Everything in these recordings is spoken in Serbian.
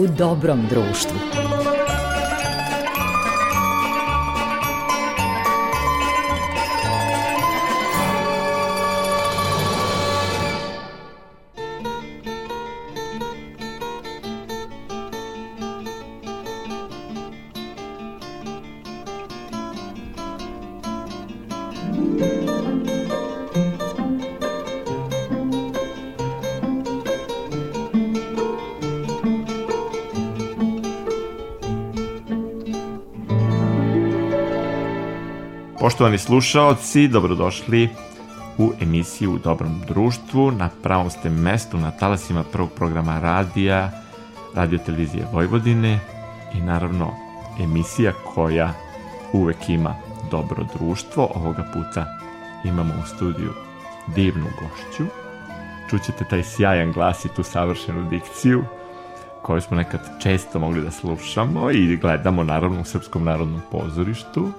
u dobrom društvu. Poštovani slušaoci, dobrodošli u emisiju u Dobrom društvu. Na pravom ste mestu na talasima prvog programa radija, radio televizije Vojvodine i naravno emisija koja uvek ima dobro društvo. Ovoga puta imamo u studiju divnu gošću. Čućete taj sjajan glas i tu savršenu dikciju koju smo nekad često mogli da slušamo i gledamo naravno u Srpskom narodnom pozorištu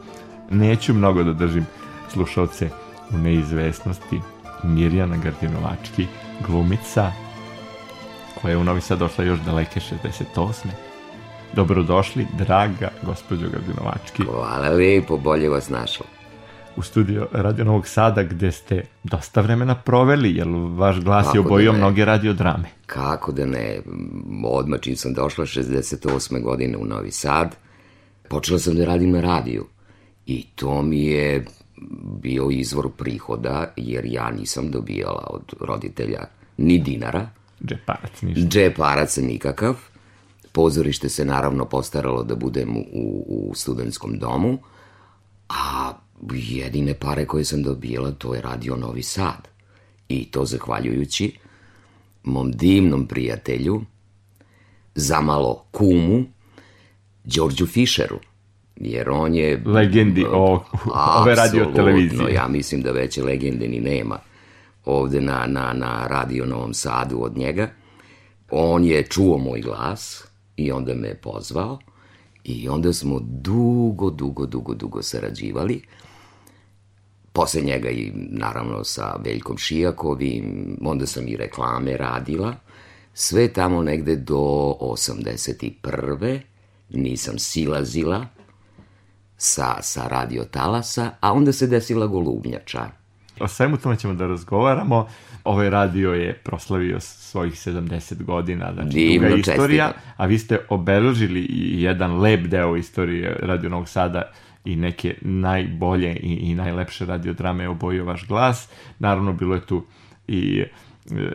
neću mnogo da držim slušalce u neizvesnosti. Mirjana Gardinovački, glumica, koja je u Novi Sad došla još daleke 68. Dobrodošli, draga gospođo Gardinovački. Hvala lepo, bolje vas našao. U studio Radio Novog Sada gde ste dosta vremena proveli, jer vaš glas Kako je da obojio da mnoge radiodrame. Kako da ne, odmah čim sam došla 68. godine u Novi Sad, počela sam da radim na radiju. I to mi je bio izvor prihoda, jer ja nisam dobijala od roditelja ni dinara. Džeparac ništa. Džeparac nikakav. Pozorište se naravno postaralo da budem u, u studentskom domu, a jedine pare koje sam dobijala to je radio Novi Sad. I to zahvaljujući mom divnom prijatelju, zamalo kumu, Đorđu Fischeru jer on je... Legendi o, ove radio televizije. ja mislim da veće legende ni nema ovde na, na, na radio Novom Sadu od njega. On je čuo moj glas i onda me pozvao i onda smo dugo, dugo, dugo, dugo sarađivali. Posle njega i naravno sa Veljkom Šijakovim, onda sam i reklame radila. Sve tamo negde do 81. nisam silazila, sa, sa radio talasa, a onda se desila golubnjača. O svemu tome ćemo da razgovaramo. Ovaj radio je proslavio svojih 70 godina, znači Divno, duga istorija, čestite. a vi ste obeležili jedan lep deo istorije Radio Novog Sada i neke najbolje i, i najlepše radiodrame obojio vaš glas. Naravno, bilo je tu i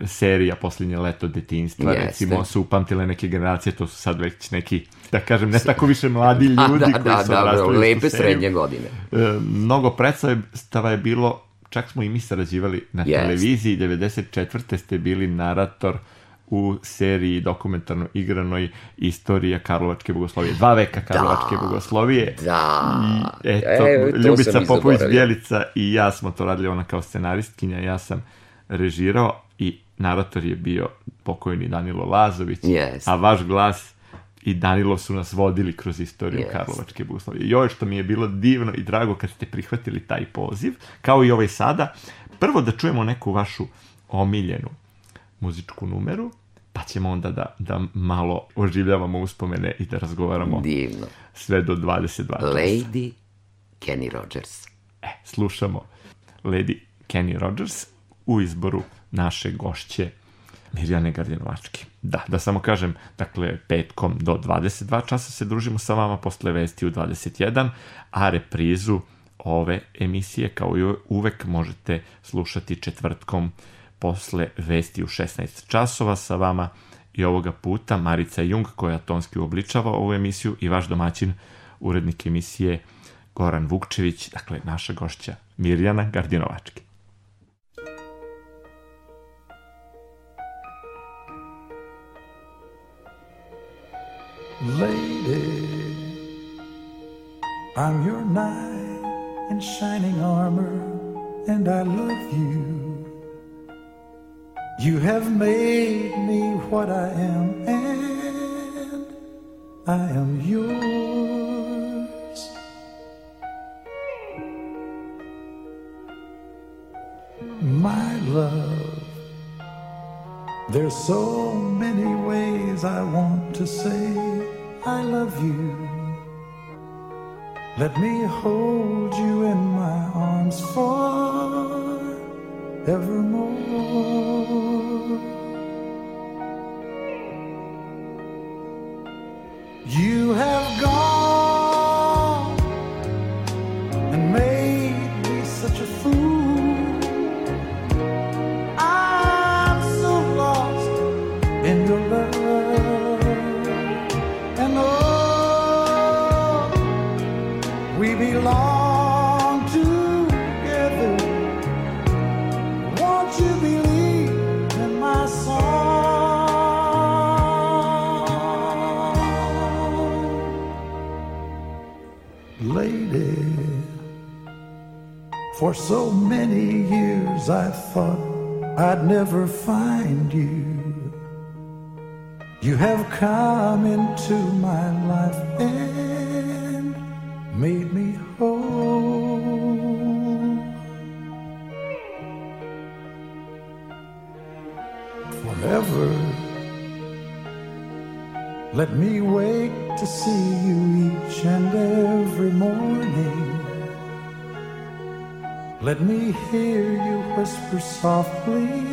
serija Poslednje leto detinstva, Jeste. recimo, su upamtile neke generacije, to su sad već neki, da kažem, ne tako više mladi ljudi da, koji da, su da. Da, lepe srednje godine. E, mnogo predstava je bilo, čak smo i mi sarađivali na Jeste. televiziji, 94. ste bili narator u seriji dokumentarno igranoj Istorija Karlovačke bogoslovije. Dva veka Karlovačke da, bogoslovije. Da. I eto, e, Ljubica Popović Bjelica i ja smo to radili, ona kao scenaristkinja, ja sam režirao, narator je bio pokojni Danilo Lazović, yes. a vaš glas i Danilo su nas vodili kroz istoriju yes. Karlovačke Buslavije. I ovo što mi je bilo divno i drago kad ste prihvatili taj poziv, kao i ovaj sada, prvo da čujemo neku vašu omiljenu muzičku numeru, pa ćemo onda da, da malo oživljavamo uspomene i da razgovaramo Divno. sve do 22 Lady Kenny Rogers. E, slušamo Lady Kenny Rogers u izboru naše gošće Mirjane Gardinovački. Da, da samo kažem, dakle, petkom do 22 časa se družimo sa vama, posle vesti u 21, a reprizu ove emisije, kao i uvek, možete slušati četvrtkom posle vesti u 16 časova sa vama i ovoga puta Marica Jung, koja tonski uobličava ovu emisiju i vaš domaćin, urednik emisije Goran Vukčević, dakle, naša gošća Mirjana Gardinovački. Lady, I'm your knight in shining armor, and I love you. You have made me what I am, and I am yours. My love There's so many ways I want to say I love you. Let me hold you in my arms forevermore. You have gone for so many years I thought I'd never find you. You have come into my life softly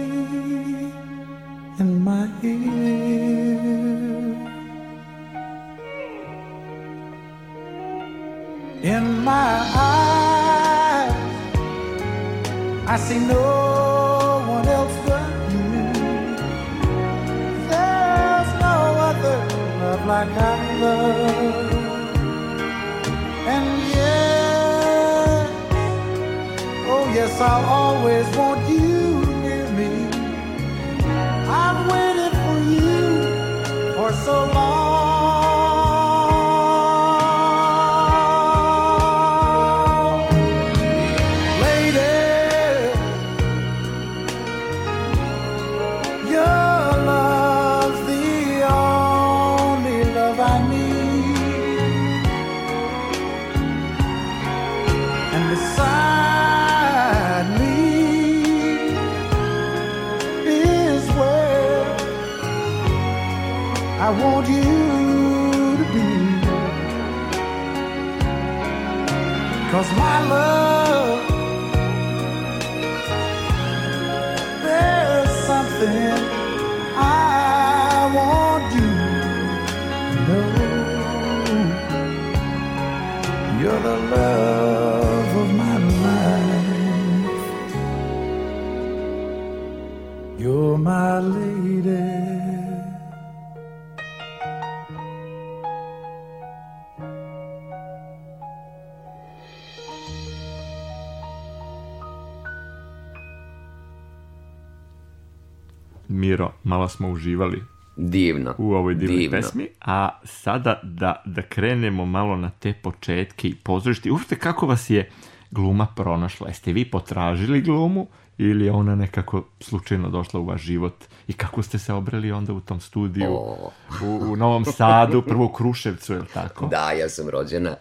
smo uživali Divno. u ovoj divnoj divno. pesmi, a sada da, da krenemo malo na te početke i pozorište. Uopšte kako vas je gluma pronašla? Jeste vi potražili glumu ili je ona nekako slučajno došla u vaš život i kako ste se obrali onda u tom studiju O. u, u Novom Sadu, prvo u Kruševcu, je li tako? Da, ja sam rođena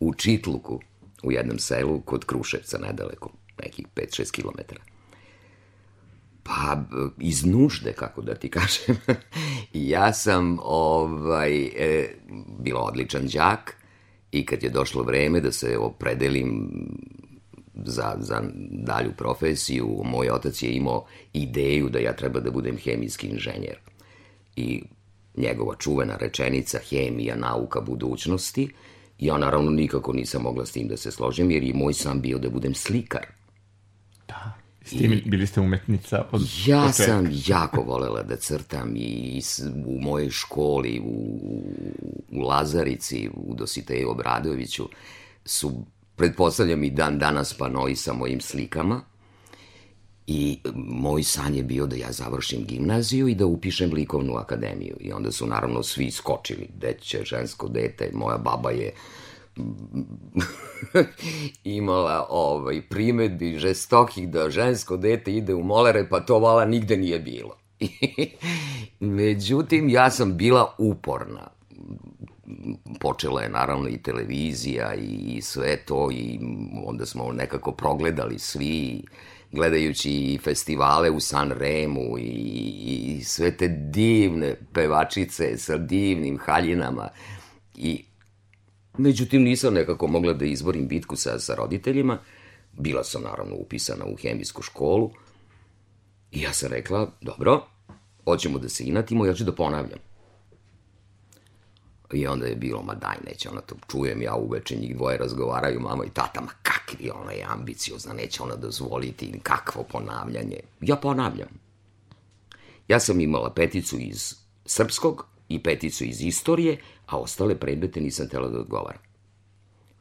u Čitluku, u jednom selu kod Kruševca, nedaleko, nekih 5-6 kilometara. Pa, iz nužde, kako da ti kažem. ja sam, ovaj, e, bila odličan đak i kad je došlo vreme da se opredelim za, za dalju profesiju, moj otac je imao ideju da ja treba da budem hemijski inženjer. I njegova čuvena rečenica hemija, nauka budućnosti, ja naravno nikako nisam mogla s tim da se složim, jer je moj sam bio da budem slikar. S tim bili ste umetnica od Ja početka. sam jako volela da crtam i u mojoj školi, u, u Lazarici, u Dositeju Obradoviću, su, pretpostavljam i dan danas panoi sa mojim slikama. I moj san je bio da ja završim gimnaziju i da upišem likovnu akademiju. I onda su naravno svi skočili, deće, žensko dete, moja baba je imala ovaj, primetbi žestokih da žensko dete ide u molere, pa to vala nigde nije bilo. Međutim, ja sam bila uporna. Počela je naravno i televizija i sve to i onda smo nekako progledali svi gledajući i festivale u San Remu i, i sve te divne pevačice sa divnim haljinama i Međutim, nisam nekako mogla da izborim bitku sa, sa roditeljima. Bila sam naravno upisana u hemijsku školu. I ja sam rekla, dobro, hoćemo da se inatimo, ja ću da ponavljam. I onda je bilo, ma daj, neće ona to, čujem ja uveče, njih dvoje razgovaraju, mama i tata, ma kakvi ona je ambiciozna, neće ona dozvoliti, kakvo ponavljanje. Ja ponavljam. Ja sam imala peticu iz srpskog i peticu iz istorije, a ostale predmete nisam tela da odgovaram.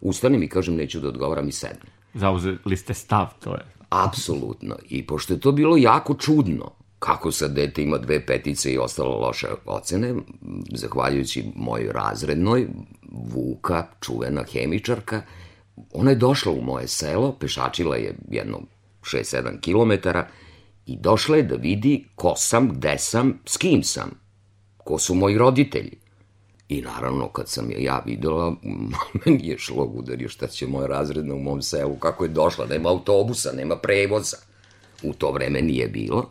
Ustanem i kažem, neću da odgovaram i sednem. Zauzeli ste stav, to je. Apsolutno. I pošto je to bilo jako čudno, kako sad dete ima dve petice i ostalo loše ocene, zahvaljujući mojoj razrednoj, Vuka, čuvena hemičarka, ona je došla u moje selo, pešačila je jedno 6-7 kilometara i došla je da vidi ko sam, gde sam, s kim sam, ko su moji roditelji. I naravno, kad sam je ja videla, meni je šlo udario šta će moja razredna u mom selu, kako je došla, nema autobusa, nema prevoza. U to vreme nije bilo.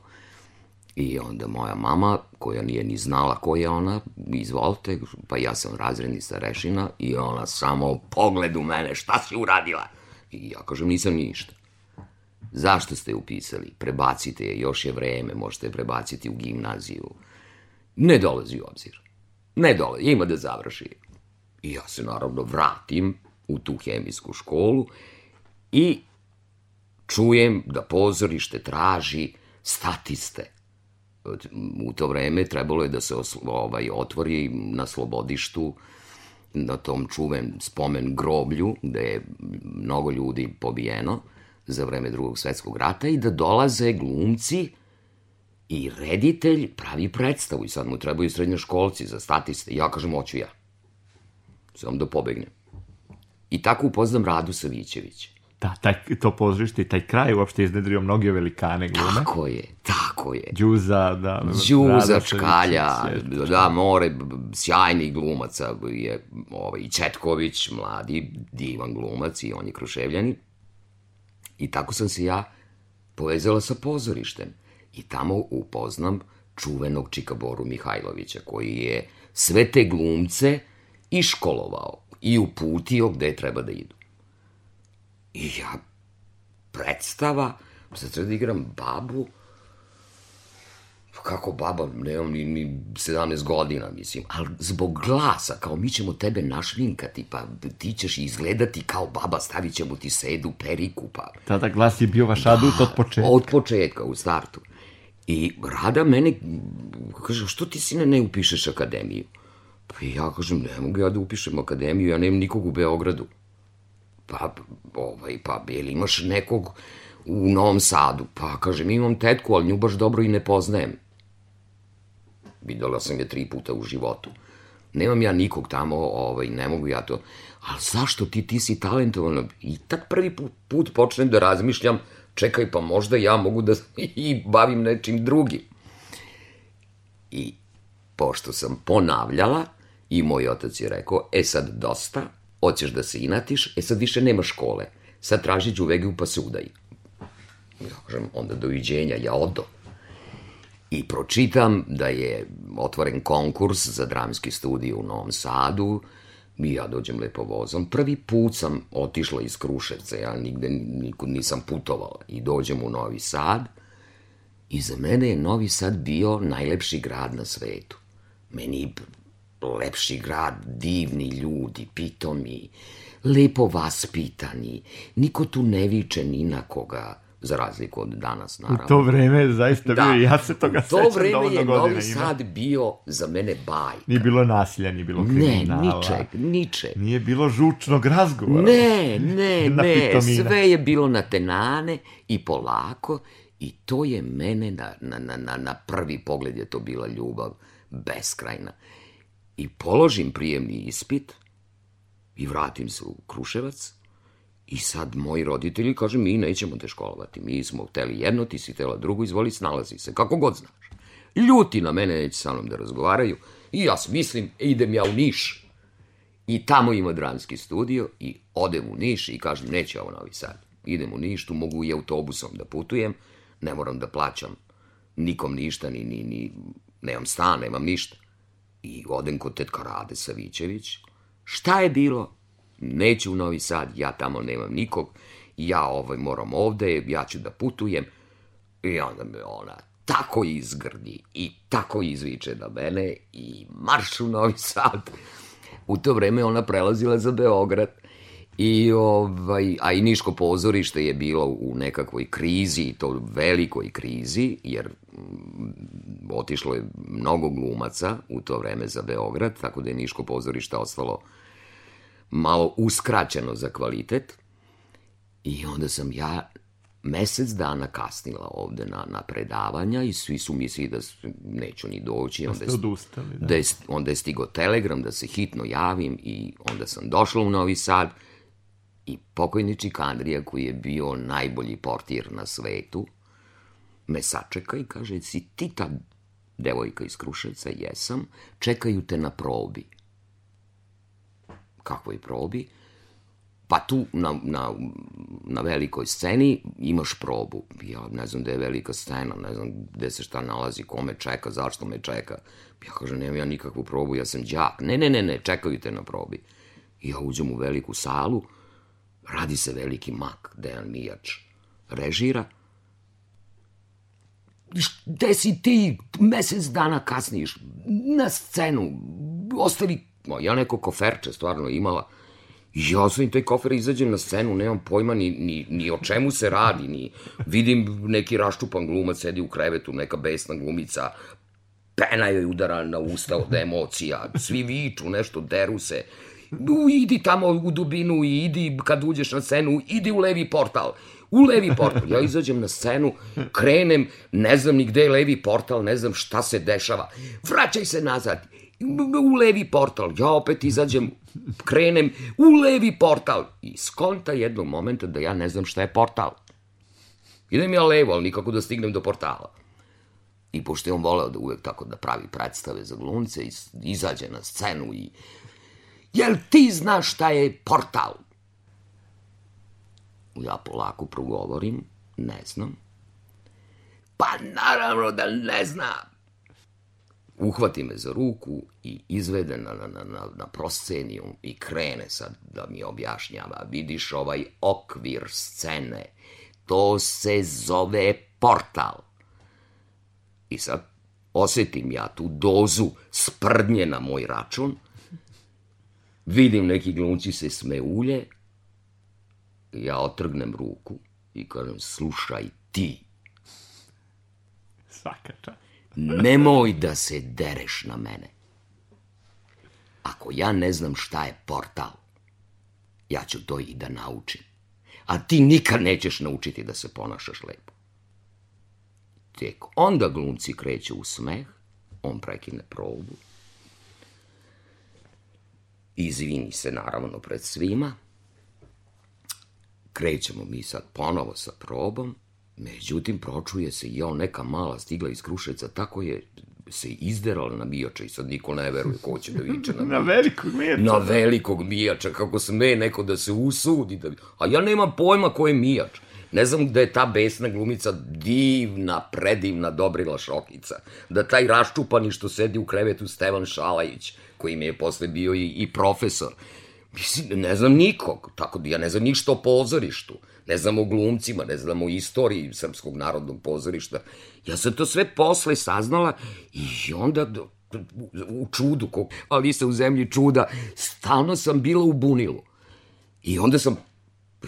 I onda moja mama, koja nije ni znala ko je ona, izvolite, pa ja sam razredni starešina i ona samo pogled u mene, šta si uradila? I ja kažem, nisam ništa. Zašto ste upisali? Prebacite je, još je vreme, možete prebaciti u gimnaziju. Ne dolazi u obzir. Ne dolazi, ima da završi. I ja se naravno vratim u tu hemijsku školu i čujem da pozorište traži statiste u to vreme trebalo je da se ovaj, otvori na slobodištu na tom čuven spomen groblju, gde je mnogo ljudi pobijeno za vreme drugog svetskog rata i da dolaze glumci i reditelj pravi predstavu i sad mu trebaju srednjoškolci za statiste. Ja kažem, hoću ja. Samo da pobegnem. I tako upoznam Radu Savićevića. Da, taj, to pozorište i taj kraj uopšte iznedrio mnoge velikane glume. Tako je, tako je. Đuza, da. Đuza, Čkalja, da, more sjajnih glumaca je ovaj, Četković, mladi, divan glumac i on je kruševljani. I tako sam se ja povezala sa pozorištem. I tamo upoznam čuvenog Čikaboru Mihajlovića, koji je sve te glumce iškolovao i uputio gde treba da idu. I ja, predstava, sad treba da igram babu, kako baba, nemam ni, ni 17 godina, mislim, ali zbog glasa, kao mi ćemo tebe našminkati, pa ti ćeš izgledati kao baba, stavit ćemo ti sedu, periku, pa... Tada glas je bio vaš adut da, od početka. Od početka, u startu. I Rada mene, kaže, što ti sine ne upišeš akademiju? Pa ja kažem, ne mogu ja da upišem akademiju, ja nemam nikog u Beogradu. Pa, ovaj, pa, jel imaš nekog u Novom Sadu? Pa, kažem, imam tetku, ali nju baš dobro i ne poznajem. Videla sam je tri puta u životu. Nemam ja nikog tamo, ovaj, ne mogu ja to. Ali zašto ti, ti si talentovan? I tak prvi put, put počnem da razmišljam, čekaj, pa možda ja mogu da i bavim nečim drugim. I pošto sam ponavljala, i moj otac je rekao, e sad dosta, hoćeš da se inatiš, e sad više nema škole, sad traži đuvegiju pa se udaj. Ja kažem, onda doviđenja, ja odo. I pročitam da je otvoren konkurs za dramski studij u Novom Sadu, i ja dođem lepo vozom. Prvi put sam otišla iz Kruševca, ja nigde nikud nisam putovala. I dođem u Novi Sad i za mene je Novi Sad bio najlepši grad na svetu. Meni lepši grad, divni ljudi, pitomi, lepo vaspitani, niko tu ne viče ni na koga, za razliku od danas, naravno. U to vreme je zaista da, bio, ja se toga sećam To vreme je Novi Sad bio za mene bajka. Nije bilo nasilja, nije bilo kriminala. Ne, ničeg, ničeg. Nije bilo žučnog razgovora. Ne, ne, ne, sve je bilo na tenane i polako i to je mene, na, na, na, na prvi pogled je to bila ljubav beskrajna i položim prijemni ispit i vratim se u Kruševac i sad moji roditelji kažu mi nećemo te školovati, mi smo hteli jedno, ti si htela drugo, izvoli snalazi se, kako god znaš. Ljuti na mene, neće sa mnom da razgovaraju i ja mislim, idem ja u Niš. I tamo ima dramski studio i odem u Niš i kažem neće ovo Novi Sad. idem u Ništu, mogu i autobusom da putujem, ne moram da plaćam nikom ništa, ni, ni, ni, nemam stan, nemam ništa. I odem kod tetka Rade Savićević. Šta je bilo? Neću u Novi Sad, ja tamo nemam nikog, ja ovaj moram ovde, ja ću da putujem. I onda me ona tako izgrdi i tako izviče na mene i marš u Novi Sad. U to vreme ona prelazila za Beograd I, ovaj, a i Niško pozorište je bilo u nekakvoj krizi, to velikoj krizi, jer mm, otišlo je mnogo glumaca u to vreme za Beograd, tako da je Niško pozorište ostalo malo uskraćeno za kvalitet. I onda sam ja mesec dana kasnila ovde na, na predavanja i svi su mislili da neću ni doći. Da onda ste odustali, da. da je, onda je stigo telegram da se hitno javim i onda sam došla u Novi Sad i pokojni Čikandrija koji je bio najbolji portir na svetu me sačeka i kaže si ti ta devojka iz Kruševca, jesam, čekaju te na probi. Kakvoj probi? Pa tu na, na, na velikoj sceni imaš probu. Ja ne znam gde je velika scena, ne znam gde se šta nalazi, ko me čeka, zašto me čeka. Ja kažem, nemam ja nikakvu probu, ja sam đak. Ne, ne, ne, ne, čekaju te na probi. I ja uđem u veliku salu, radi se veliki mak, Dejan Mijač režira. Gde si ti mesec dana kasniš? Na scenu. Ostali, ja neko koferče stvarno imala. Ja sam i taj kofer izađem na scenu, nemam pojma ni, ni, ni o čemu se radi, ni vidim neki raščupan glumac sedi u krevetu, neka besna glumica, pena joj udara na usta od emocija, svi viču, nešto deru se. U, idi tamo u dubinu i idi kad uđeš na scenu, idi u levi portal. U levi portal. Ja izađem na scenu, krenem, ne znam ni gde je levi portal, ne znam šta se dešava. Vraćaj se nazad. U levi portal. Ja opet izađem, krenem, u levi portal. I skonta jednog momenta da ja ne znam šta je portal. Idem ja levo, ali nikako da stignem do portala. I pošto je on voleo da uvek tako da pravi predstave za glumce, izađe na scenu i Jel ti znaš šta je portal? Ja polako progovorim, ne znam. Pa naravno da ne znam. Uhvati me za ruku i izvede na, na, na, na prosceniju i krene sad da mi objašnjava. Vidiš ovaj okvir scene, to se zove portal. I sad osetim ja tu dozu sprdnje na moj račun – Vidim neki glumci se smeulje, ja otrgnem ruku i kažem, slušaj ti, Svaka čast. Nemoj da se dereš na mene. Ako ja ne znam šta je portal, ja ću to i da naučim. A ti nikad nećeš naučiti da se ponašaš lepo. Tek onda glumci kreću u smeh, on prekine probu, izvini se naravno pred svima, krećemo mi sad ponovo sa probom, međutim pročuje se jo neka mala stigla iz Kruševca, tako je se izderala na mijača i sad niko ne veruje ko će da viče na Na velikog mijača. na velikog mijača, kako sme neko da se usudi. Da... A ja nemam pojma ko je mijač. Ne znam da je ta besna glumica divna, predivna Dobrila Šokica. Da taj raščupani što sedi u krevetu Stevan Šalajić, koji mi je posle bio i, i profesor. Mislim, ne znam nikog, tako da ja ne znam ništa o pozorištu. Ne znam o glumcima, ne znam o istoriji Srpskog narodnog pozorišta. Ja sam to sve posle saznala i onda u čudu, ko Alisa u zemlji čuda, stalno sam bila u bunilu. I onda sam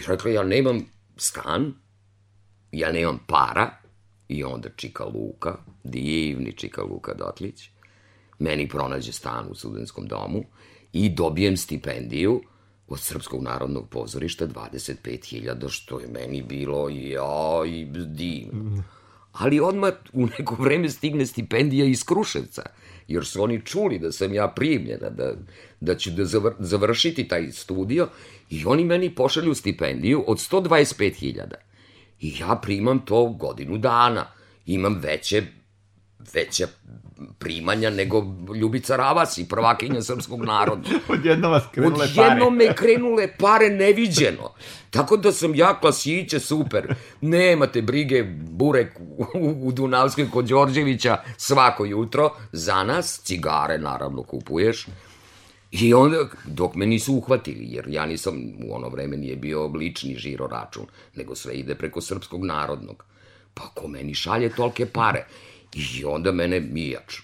rekla, ja nemam stan, ja nemam para, i onda Čika Luka, divni Čika Luka Dotlić, meni pronađe stan u studentskom domu i dobijem stipendiju od Srpskog narodnog pozorišta 25.000, što je meni bilo joj, divno. Ali odmah u neko vreme stigne stipendija iz Kruševca, jer su oni čuli da sam ja primljena, da, da ću da zavr, završiti taj studio i oni meni pošalju stipendiju od 125.000. I ja primam to godinu dana. Imam veće, veća primanja nego Ljubica Ravasi, prvakinja srpskog naroda. Odjedno vas krenule pare. Odjedno me krenule pare neviđeno. Tako da sam ja klasiće, super. Nemate brige, burek u, u Dunavskoj kod Đorđevića svako jutro. Za nas, cigare naravno kupuješ. I onda, dok me nisu uhvatili, jer ja nisam, u ono vreme nije bio lični žiro račun, nego sve ide preko srpskog narodnog. Pa ko meni šalje tolke pare? I onda mene Mijač,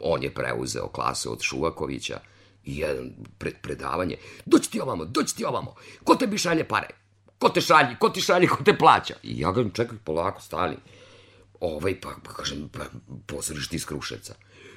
on je preuzeo klase od Šuvakovića, i jedan pred, predavanje, doći ti ovamo, doći ti ovamo, ko tebi šalje pare? Ko te šalje, ko ti šalje, ko te plaća? I ja ga čekaj, polako, stani. Ovaj, pa, pa kažem, pa, pozoriš iz Kruševca.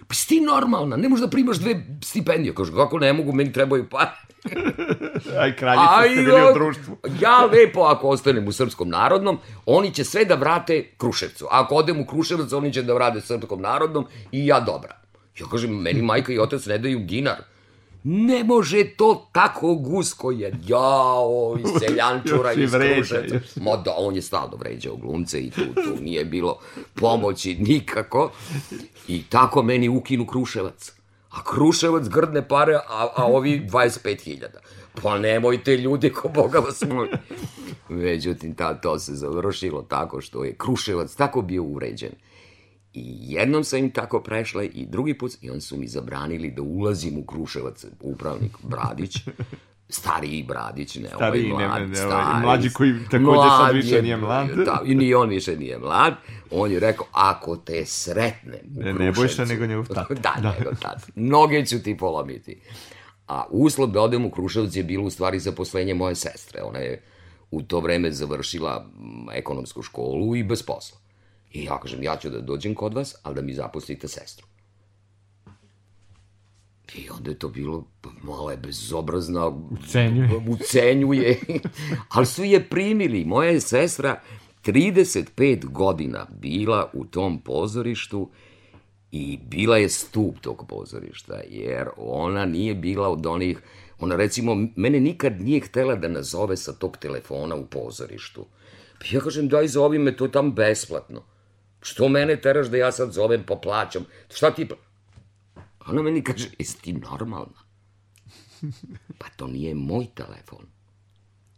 Pa si ti normalna, ne možeš da primaš dve stipendije. Kaže, kako ne mogu, meni trebaju pare. Aj, kraljica ste bili u društvu. ja lepo, ako ostanem u srpskom narodnom, oni će sve da vrate Kruševcu. Ako odem u Kruševac, oni će da vrate srpskom narodnom i ja dobra. Ja kažem, meni majka i otac ne daju dinar. Ne može to tako gusko je. Jao, iz seljančura, iz Kruševca. Ma da, on je stalno vređao glumce i tu, tu nije bilo pomoći nikako. I tako meni ukinu Kruševac. A Kruševac grdne pare, a, a ovi 25.000. Pa nemojte ljudi, ko Boga vas moli. Međutim, ta, to se završilo tako što je Kruševac tako bio uređen. I jednom sam im tako prešla i drugi put, i oni su mi zabranili da ulazim u Kruševac, upravnik Bradić, stariji Bradić, ne stariji, ovaj mlad, ne, ne, stari, mlađi koji takođe sad više je, nije mlad. Da, I ni on više nije mlad. On je rekao, ako te sretne u ne, ne bojša nego njegov tata. da, da, nego tata. Noge ću ti polomiti. A uslov da odem u Kruševac je bilo u stvari zaposlenje moje sestre. Ona je u to vreme završila ekonomsku školu i bez posla. I ja kažem, ja ću da dođem kod vas, ali da mi zaposlite sestru. I onda je to bilo, malo je bezobrazna, ucenjuje, ucenjuje ali su je primili. Moja je sestra 35 godina bila u tom pozorištu i bila je stup tog pozorišta, jer ona nije bila od onih, ona recimo, mene nikad nije htela da nazove sa tog telefona u pozorištu. Pa ja kažem, daj zovi me, to je tam besplatno. Što mene teraš da ja sad zovem pa plaćam? Šta ti... Ona meni kaže, jesi ti normalna? Pa to nije moj telefon.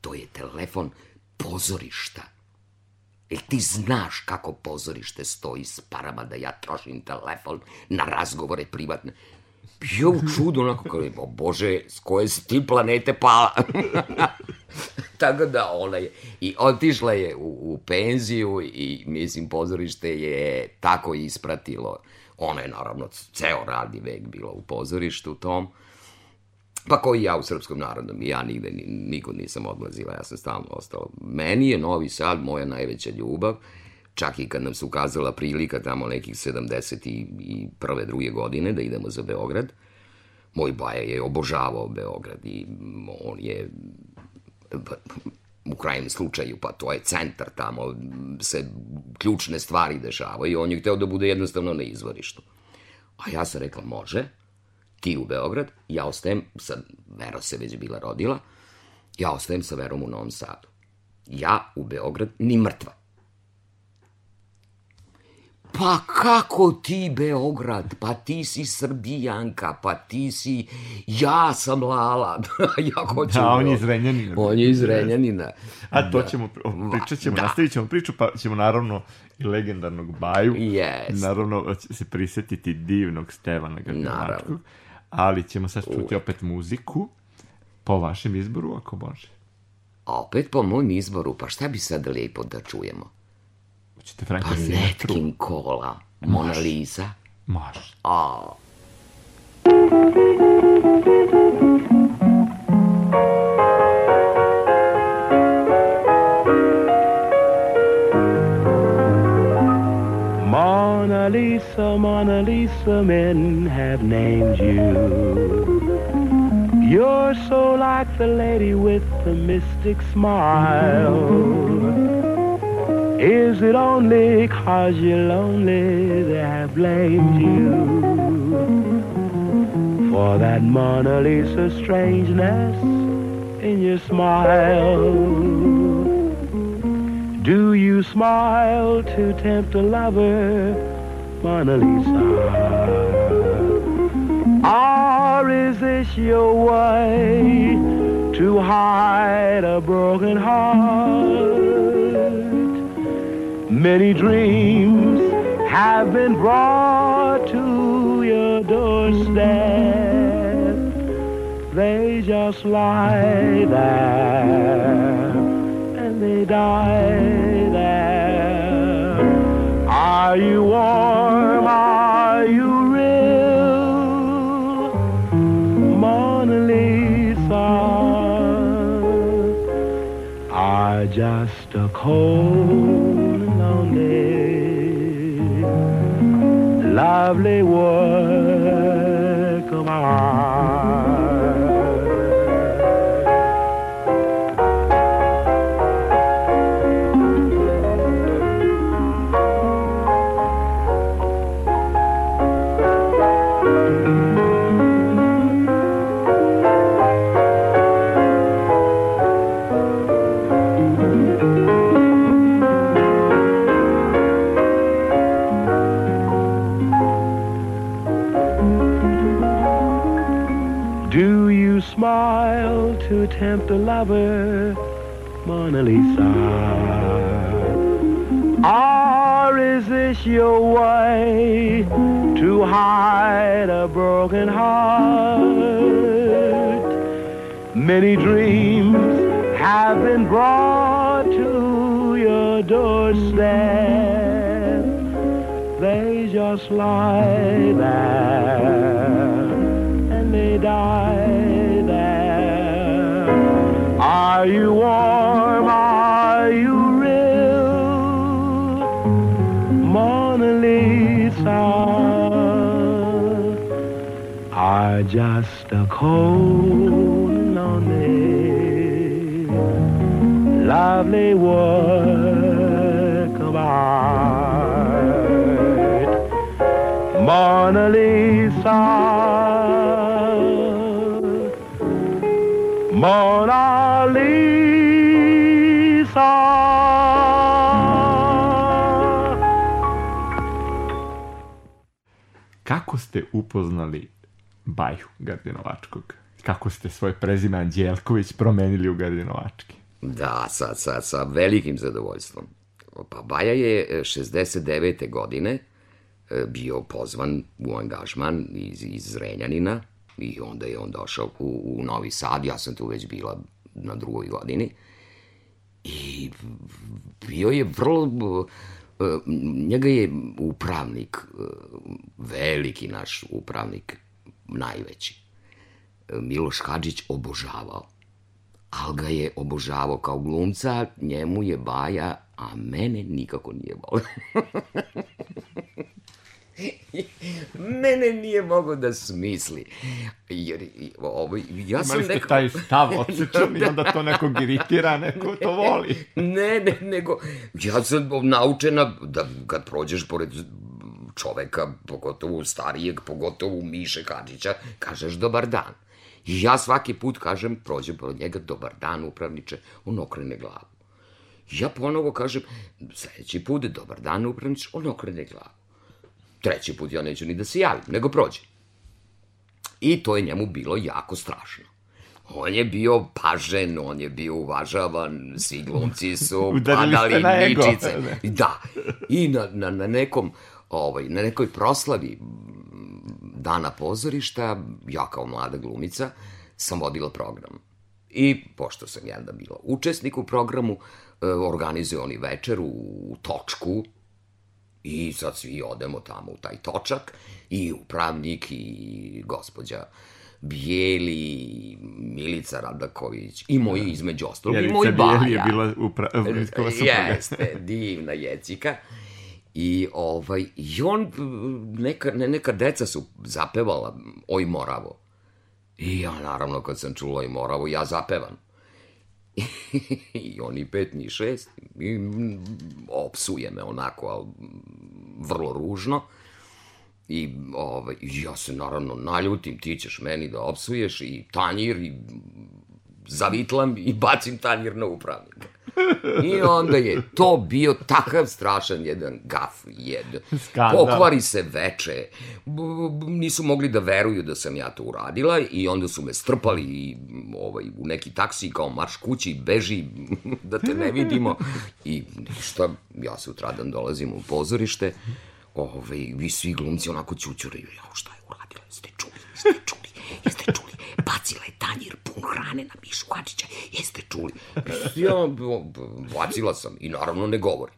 To je telefon pozorišta. Jel ti znaš kako pozorište stoji s parama da ja trošim telefon na razgovore privatne? Ja u čudu, onako kao, Bože, s koje si ti planete pala? Tako da ona je, i otišla je u, u penziju i mislim pozorište je tako ispratilo. Ona je naravno ceo radni vek bila u pozorištu tom. Pa koji ja u Srpskom narodnom, ja nigde, nikud nisam odlazila, ja sam stalno ostala. Meni je Novi Sad moja najveća ljubav, čak i kad nam se ukazala prilika tamo nekih 71. druge godine da idemo za Beograd, moj baja je obožavao Beograd i on je u krajem slučaju, pa to je centar, tamo se ključne stvari dešavaju i on je hteo da bude jednostavno na izvorištu. A ja sam rekla, može, ti u Beograd, ja ostajem, sad Vero se već bila rodila, ja ostajem sa Verom u Novom Sadu. Ja u Beograd ni mrtva. Pa kako ti Beograd, pa ti si Srbijanka, pa ti si, ja sam Lala, ja hoću... Da, on je iz Renjanina. On je iz Renjanina. A to ćemo, pričat ćemo, da. nastavit ćemo priču, pa ćemo naravno i legendarnog Baju. Yes. Naravno se prisetiti divnog Stevana Gagavačkog. Ali ćemo sad čuti opet muziku po vašem izboru, ako može. Opet po mojom izboru, pa šta bi sad lijepo da čujemo? Hoćete Franka Pa Netkin Kola, Mona Lisa. Može. A. Ah. Mona Lisa, Mona Lisa, men have named you. You're so like the lady with the mystic smile. Is it only cause you're lonely that have blamed you for that Mona Lisa strangeness in your smile? Do you smile to tempt a lover Mona Lisa? Or is this your way to hide a broken heart? Many dreams have been brought to your doorstep. They just lie there and they die there. Are you warm? Are you real? Mona Lisa are just cold and lonely, lovely work of art. Tempt a lover, Mona Lisa? Or is this your way to hide a broken heart? Many dreams have been brought to your doorstep. They just lie there Are you warm? Are you real? Mona Lisa are just a cold, lonely, lovely work of art. Mona Lisa. Kako ste upoznali Baju Gardinovačkog? Kako ste svoje prezime Anđelković promenili u Gardinovački? Da, sa, sa, sa velikim zadovoljstvom. Pa Baja je e, 69. godine e, bio pozvan u angažman iz, iz Renjanina i onda je on došao u, u Novi Sad, ja sam tu već bila na drugoj godini i bio je vrlo, e, njega je upravnik, e, veliki naš upravnik, najveći, e, Miloš Hadžić obožavao ali ga je obožavao kao glumca, njemu je Baja, a mene nikako nije volio. mene nije mogao da smisli. Jer, ovo, ja sam Imali ste nekako- taj stav odsečan i onda to nekog iritira, neko to voli. Ne, ne, nego, ja sam naučena da kad prođeš pored čoveka, pogotovo starijeg, pogotovo Miše Hadžića, kažeš dobar dan. I ja svaki put kažem, prođem pored njega, dobar dan, upravniče, on okrene glavu. Ja ponovo kažem, sledeći put, dobar dan, upravniče, on okrene glavu. Treći put ja neću ni da se javim, nego prođem. I to je njemu bilo jako strašno. On je bio pažen, on je bio uvažavan, svi glumci su padali na ničice. Da. I na, na, na nekom, ovaj, na nekoj proslavi dana pozorišta, ja kao mlada glumica, sam vodila program. I, pošto sam ja da bila učesnik u programu, e, organizuju oni večer u, u točku, I sad svi odemo tamo u taj točak i upravnik i gospođa Bijeli, Milica Radaković i moji između ostalog i moj Jelica baja. Bijeli je bila upravničkova supruga. Jeste, divna jecika. I, ovaj, i on, neka, ne, neka deca su zapevala Oj Moravo. I ja, naravno, kad sam čula Oj Moravo, ja zapevam. I oni pet, ni šest. I opsuje me onako, ali vrlo ružno. I ovaj, ja se naravno naljutim, ti ćeš meni da opsuješ i tanjir i zavitlam i bacim tanjir na upravnika. I onda je to bio takav strašan jedan gaf, jedan. Skandal. Pokvari se veče. B- b- nisu mogli da veruju da sam ja to uradila i onda su me strpali i, ovaj, u neki taksi kao marš kući, beži da te ne vidimo. I ništa, ja sutradan dolazim u pozorište, ovaj, vi svi glumci onako ćućuraju. Ja, šta je uradila? Jeste čuli? Jeste čuli? Jeste čuli? Bacila je tanjir pun hrane na Mišu Hadžića. Jeste čuli? Ja, bacila sam i naravno ne govorim.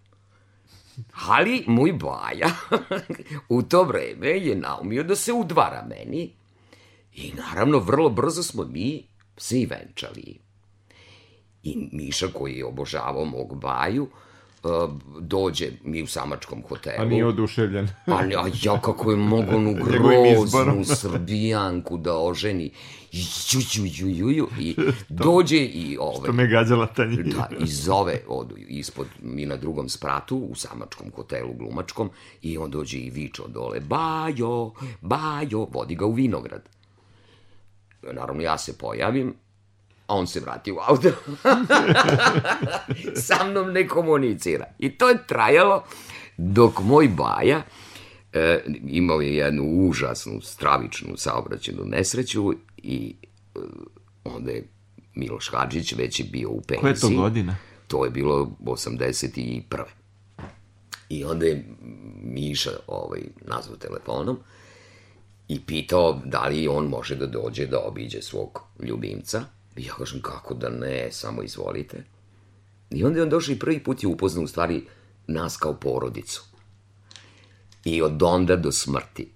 Ali moj baja u to vreme je naumio da se udvara meni i naravno vrlo brzo smo mi se i venčali. I Miša koji je obožavao mog baju, uh, dođe mi u samačkom hotelu. A nije oduševljen. Ali a ja kako je mogo onu groznu srbijanku da oženi. Ju, ju, ju, ju, ju, I dođe i ove, To me gađala ta njih. da, i zove od, ispod, mi na drugom spratu, u samačkom hotelu glumačkom, i on dođe i viče od dole, Bajo, Bajo, vodi ga u vinograd. Naravno, ja se pojavim, a on se vrati u auto. Sa mnom ne komunicira. I to je trajalo dok moj baja e, imao je jednu užasnu, stravičnu saobraćenu nesreću i e, onda je Miloš Hadžić već je bio u penziji. Koja je to godina? To je bilo 81. I onda je Miša ovaj, nazvao telefonom i pitao da li on može da dođe da obiđe svog ljubimca. I ja kažem, kako da ne, samo izvolite. I onda je on došao i prvi put je upoznao u stvari nas kao porodicu. I od onda do smrti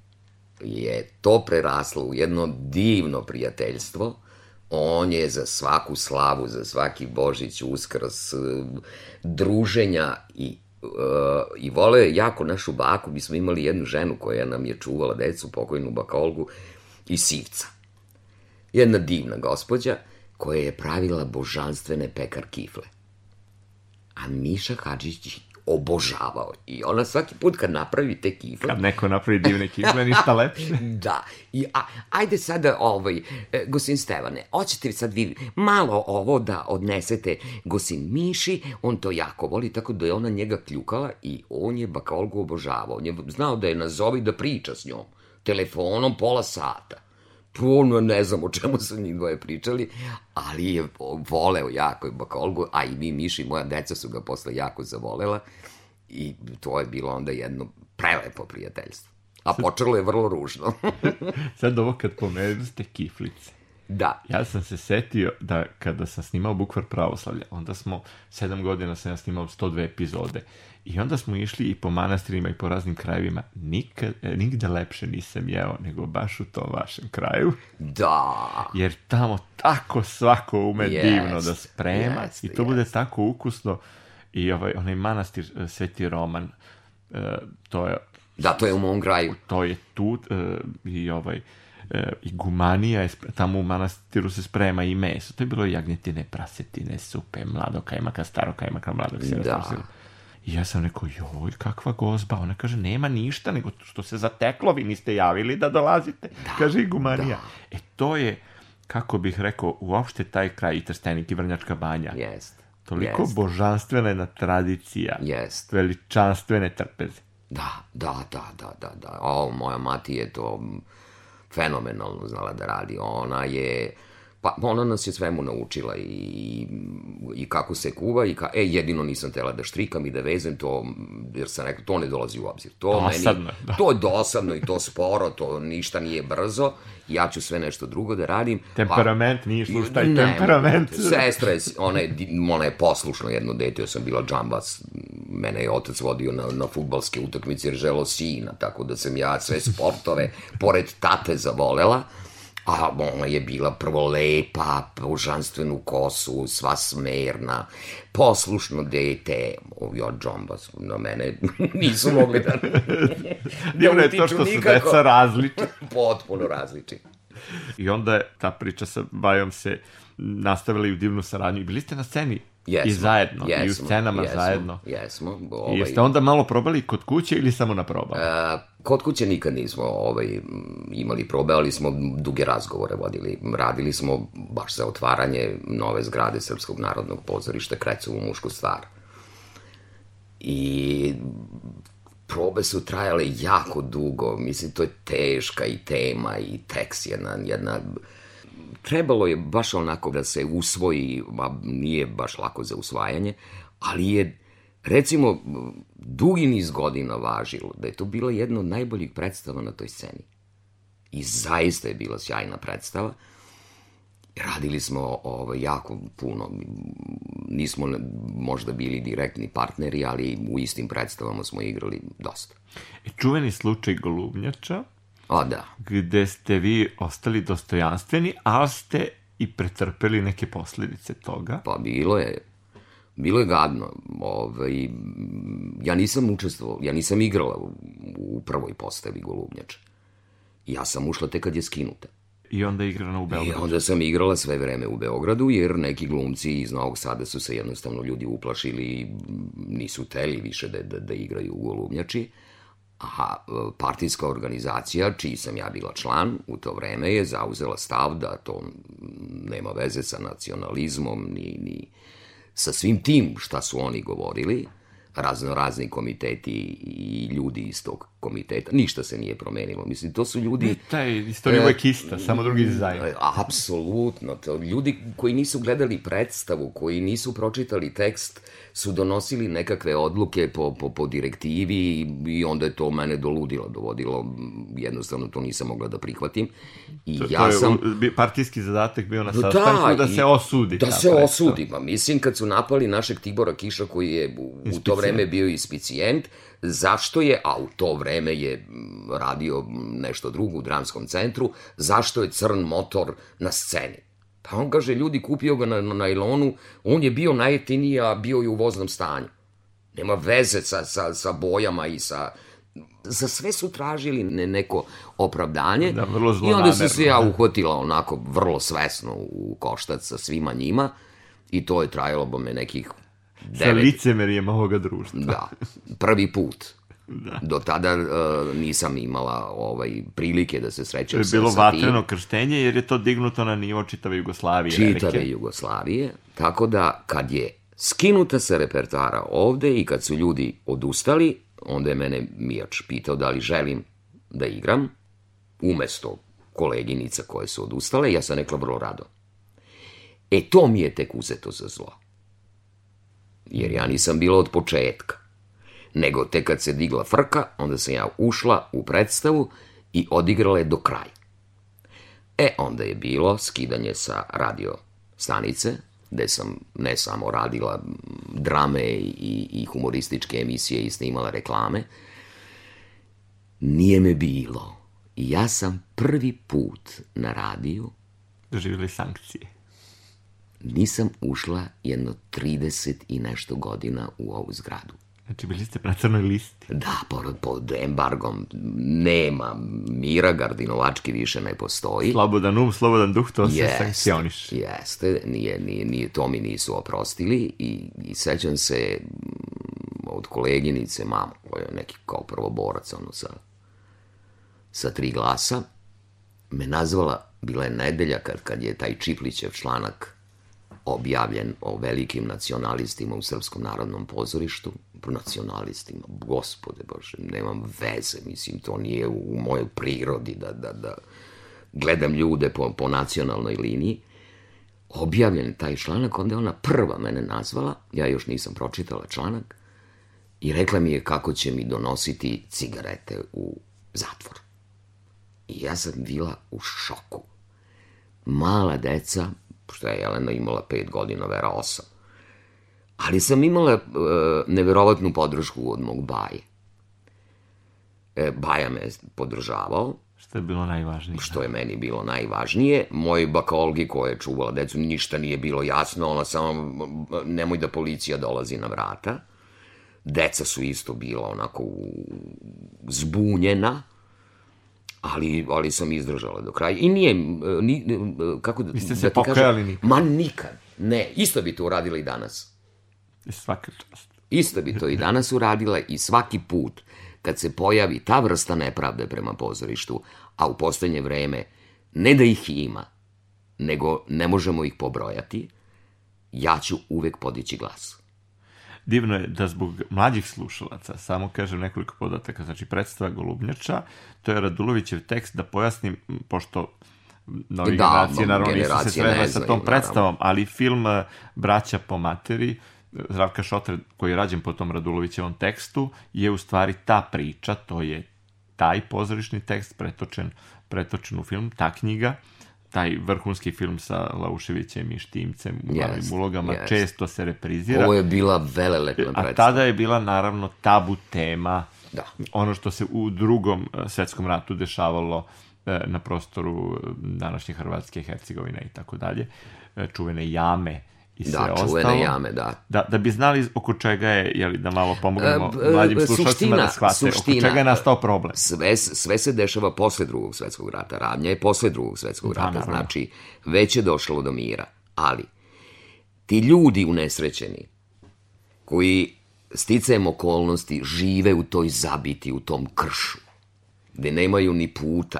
je to preraslo u jedno divno prijateljstvo. On je za svaku slavu, za svaki Božić, Uskrs, eh, druženja i uh, i voleo je jako našu baku, mi smo imali jednu ženu koja nam je čuvala decu, pokojnu bakolgu, i sivca. Jedna divna gospođa koja je pravila božanstvene pekar kifle. A Miša Hadžić obožavao. I ona svaki put kad napravi te kifle, Kad neko napravi divne kifle, ništa lepše. Da, i a, ajde sada, ovaj, e, gosin Stevane, hoćete sad vi malo ovo da odnesete gosin Miši, on to jako voli, tako da je ona njega kljukala i on je Bakolgu obožavao. On je znao da je nazovi da priča s njom, telefonom pola sata. Puno ne znam o čemu su njih dvoje pričali, ali je voleo jako Bakolgu, a i mi, Miši, moja deca su ga posle jako zavolela i to je bilo onda jedno prelepo prijateljstvo. A počelo je vrlo ružno. Sad ovo kad pomenuste kiflice. da. Ja sam se setio da kada sam snimao Bukvar pravoslavlja, onda smo, sedam godina sam ja snimao 102 epizode, i onda smo išli i po manastirima i po raznim krajevima. Nikad, e, nigde lepše nisam jeo nego baš u tom vašem kraju, Da. jer tamo tako svako ume Jest, divno da sprema jeste, i to bude jeste. tako ukusno. I ovaj, onaj manastir e, Sveti Roman, e, to je Da, to je u mom kraju. to je tu i ovaj i gumanija je, tamo u manastiru se sprema i meso. To je bilo jagnjetine, prasetine, supe, mlado kajmaka, staro kajmaka, mladog sira. Da. I ja sam rekao, joj, kakva gozba. Ona kaže, nema ništa, nego što se zateklo, vi niste javili da dolazite. kaže i gumanija. E, to je, kako bih rekao, uopšte taj kraj i Trstenik i Vrnjačka banja. Jest. Toliko jest. božanstvena jedna tradicija. Jest. Veličanstvene trpeze. Da, da, da, da, da, da. O, moja mati je to fenomenalno znala da radi. Ona je, pa ona nas je svemu naučila i, i kako se kuva i ka, e, jedino nisam tela da štrikam i da vezem to, jer sam rekao, to ne dolazi u obzir. To Dosadno meni, da. to je dosadno i to sporo, to ništa nije brzo, ja ću sve nešto drugo da radim. a- Temperament, nije sluš taj Ne, temperament. Sestra je, ona je, ona je poslušno jedno dete, ja sam bila džambas, mene je otac vodio na, na futbalske utakmice jer želo sina, tako da sam ja sve sportove, pored tate, zavolela, a ona je bila prvo lepa, božanstvenu kosu, sva smerna, poslušno dete, ovi od džambas, na mene nisu mogli da... Divno je to što su nikako. deca različita. Potpuno različiti. I onda ta priča sa Bajom se nastavili u divnu saradnju i bili ste na sceni Jesmo, i zajedno, jesmo, i u scenama jesmo, zajedno. Jesmo. I Ovaj, jeste onda malo probali kod kuće ili samo na probama? A, kod kuće nikad nismo ovaj, imali probe, ali smo duge razgovore vodili. Radili smo baš za otvaranje nove zgrade Srpskog narodnog pozorišta Krecovu mušku stvar. I probe su trajale jako dugo. Mislim, to je teška i tema i tekst jedna, jedna trebalo je baš onako da se usvoji, a nije baš lako za usvajanje, ali je recimo dugi niz godina važilo da je to bila jedna od najboljih predstava na toj sceni. I zaista je bila sjajna predstava. Radili smo ovaj, jako puno. Nismo možda bili direktni partneri, ali u istim predstavama smo igrali dosta. E, čuveni slučaj Golubnjača, A da, gde ste vi ostali dostojanstveni, ali ste i pretrpeli neke posledice toga. Pa bilo je, bilo je gadno. Ovaj, ja nisam učestvovao, ja nisam igrala u, u prvoj postavi Golubnjača. Ja sam ušla tek kad je skinuta. I onda je igrana u I Beogradu. onda sam igrala sve vreme u Beogradu, jer neki glumci iz Novog Sada su se jednostavno ljudi uplašili i nisu teli više da, da, da igraju u Golubnjači. A partijska organizacija, čiji sam ja bila član, u to vreme je zauzela stav da to nema veze sa nacionalizmom, ni, ni sa svim tim šta su oni govorili, razno razni komiteti i ljudi iz tog komiteta, ništa se nije promenilo. Mislim, to su ljudi... Taj istorija uvek ista, samo drugi dizajn. E, Apsolutno. To, ljudi koji nisu gledali predstavu, koji nisu pročitali tekst, su donosili nekakve odluke po, po, po direktivi i, i onda je to mene doludilo, dovodilo, jednostavno to nisam mogla da prihvatim. I To, ja to je sam... partijski zadatak bio na Da, sastanku da, i- se osudi. Da se osudi. Pa mislim, kad su napali našeg Tibora Kiša, koji je u, u to vreme bio ispicijent, zašto je, a u to vreme je radio nešto drugo u dramskom centru, zašto je crn motor na sceni? Pa on kaže, ljudi, kupio ga na, na najlonu, on je bio najjeftiniji, a bio je u voznom stanju. Nema veze sa, sa, sa bojama i sa... Za sve su tražili ne, neko opravdanje. Da, vrlo I onda sam se ja uhvatila onako vrlo svesno u koštac sa svima njima i to je trajalo bo me nekih Sa licemerijem ovoga društva. da, prvi put. Da. Do tada uh, nisam imala ovaj prilike da se To srećem je sa, bilo sa tim. vatreno krštenje jer je to dignuto na nivo čitave Jugoslavije. čitave velike. Jugoslavije, tako da kad je skinuta sa repertoara ovde i kad su ljudi odustali, onda je mene Mijač pitao da li želim da igram, umesto koleginica koje su odustale, ja sam rekla vrlo rado. E to mi je tek uzeto za zlo. Jer ja nisam bila od početka. Nego tek kad se digla frka, onda sam ja ušla u predstavu i odigrala je do kraja. E, onda je bilo skidanje sa radio stanice, gde sam ne samo radila drame i, i humorističke emisije i snimala reklame, nije me bilo. Ja sam prvi put na radiju, Doživjeli sankcije. Nisam ušla jedno 30 i nešto godina u ovu zgradu. Znači, bili ste na crnoj listi. Da, pod, pod embargom nema, Mira Gardinovački više ne postoji. Slobodan um, slobodan duh, to se sankcioniš. Jeste, nije, nije, nije, to mi nisu oprostili i, i sećam se mm, od koleginice, mamo, koja je neki kao prvoborac, ono, sa, sa tri glasa, me nazvala, bila je nedelja kad, kad je taj Čiplićev članak objavljen o velikim nacionalistima u Srpskom narodnom pozorištu, nacionalistima, gospode bože, nemam veze, mislim, to nije u mojoj prirodi da, da, da gledam ljude po, po nacionalnoj liniji, objavljen taj članak, onda je ona prva mene nazvala, ja još nisam pročitala članak, i rekla mi je kako će mi donositi cigarete u zatvor. I ja sam bila u šoku. Mala deca, što je Jelena imala pet godina, Vera osam, ali sam imala e, neverovatnu podršku od mog baje. E, baja me je podržavao, Što je bilo najvažnije. što je meni bilo najvažnije. Moj baka Olgi koja je čuvala decu, ništa nije bilo jasno, ona samo, nemoj da policija dolazi na vrata. Deca su isto bila onako zbunjena, ali, ali sam izdržala do kraja. I nije, ni, kako da, Niste da se ti pokajali kažem, nikad? Ma nikad. Ne, isto bi to uradila i danas. I svaka čast. Isto bi to i danas uradila i svaki put kad se pojavi ta vrsta nepravde prema pozorištu, a u poslednje vreme ne da ih ima, nego ne možemo ih pobrojati, ja ću uvek podići glas. Divno je da zbog mlađih slušalaca, samo kažem nekoliko podataka, znači predstava Golubnjača, to je Radulovićev tekst, da pojasnim, pošto novi Da, generacije no, naravno nisu se ne sa tom predstavom, ali film eh, Braća po materi, Zdravka Šotre, koji je rađen po tom Radulovićevom tekstu, je u stvari ta priča, to je taj pozorišni tekst pretočen, pretočen u film, ta knjiga, taj vrhunski film sa Lauševićem i Štimcem u glavnim ulogama, jest. često se reprizira. Ovo je bila velelepna A predstava. tada je bila naravno tabu tema Da. ono što se u drugom e, svetskom ratu dešavalo e, na prostoru e, današnje Hrvatske, Hercegovine i tako dalje, čuvene jame i sve Da, ostalo. čuvene jame, da. Da, da bi znali oko čega je, jeli, da malo pomognemo E, e, mlađim slušalcima da shvate suština- oko čega je nastao problem. Sve, sve se dešava posle drugog svetskog rata. Radnja je posle drugog svetskog Da, rata. naravno. Znači, već je došlo do mira. Ali, ti ljudi unesrećeni, koji sticajem okolnosti žive u toj zabiti, u tom kršu, gde nemaju ni puta,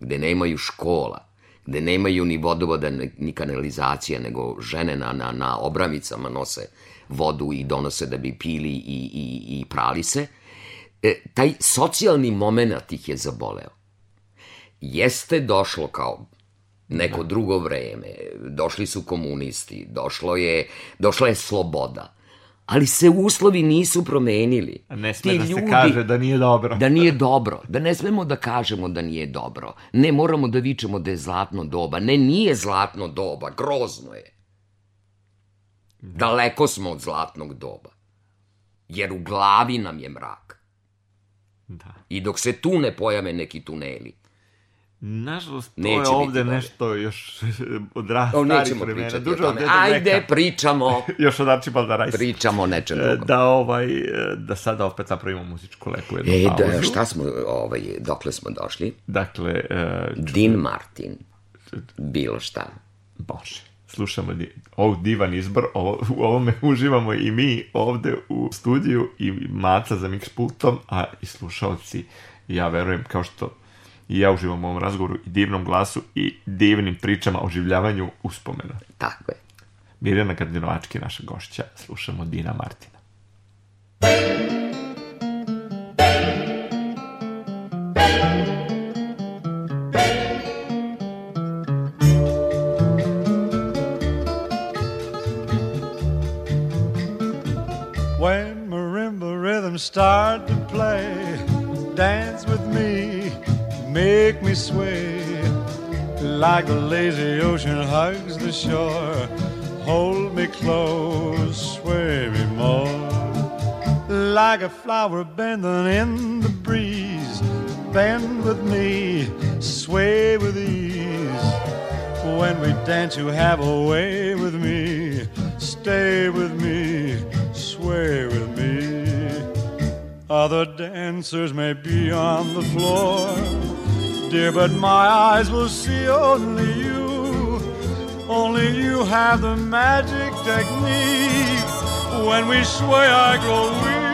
gde nemaju škola, gde nemaju ni vodovoda, ni kanalizacija, nego žene na, na, na obramicama nose vodu i donose da bi pili i, i, i prali se, e, taj socijalni moment ih je zaboleo. Jeste došlo kao neko drugo vreme, došli su komunisti, došlo je, došla je sloboda, ali se uslovi nisu promenili. Ne sme Ti da se ljudi- kaže da nije dobro. da nije dobro, da ne smemo da kažemo da nije dobro. Ne moramo da vičemo da je zlatno doba. Ne, nije zlatno doba, grozno je. Daleko smo od zlatnog doba. Jer u glavi nam je mrak. Da. I dok se tu ne pojave neki tuneli. Nažalost, to Neće je ovde nešto još od starih nećemo vremena. Duže od Ajde, Beka. pričamo. Još od Arčibalda Rajsa. Pričamo o nečem E, drugom. Da, ovaj, e, da sada opet napravimo muzičku lepu jednu E, pauzu. da, šta smo, ovaj, dokle smo došli? Dakle, e, Dean Martin. Bilo šta. Bože, slušamo di, ovo divan izbor, ovo, u ovome uživamo i mi ovde u studiju i Maca za mix pultom, a i slušalci, ja verujem, kao što i ja uživam u ovom razgovoru i divnom glasu i divnim pričama o življavanju uspomena. Tako je. Mirjana Gardinovački naša gošća, slušamo Dina Martina. Sway. Like the lazy ocean hugs the shore, hold me close, sway me more. Like a flower bending in the breeze, bend with me, sway with ease. When we dance, you have a way with me. Stay with me, sway with me. Other dancers may be on the floor, dear, but my eyes will see only you. Only you have the magic technique. When we sway, I grow weak.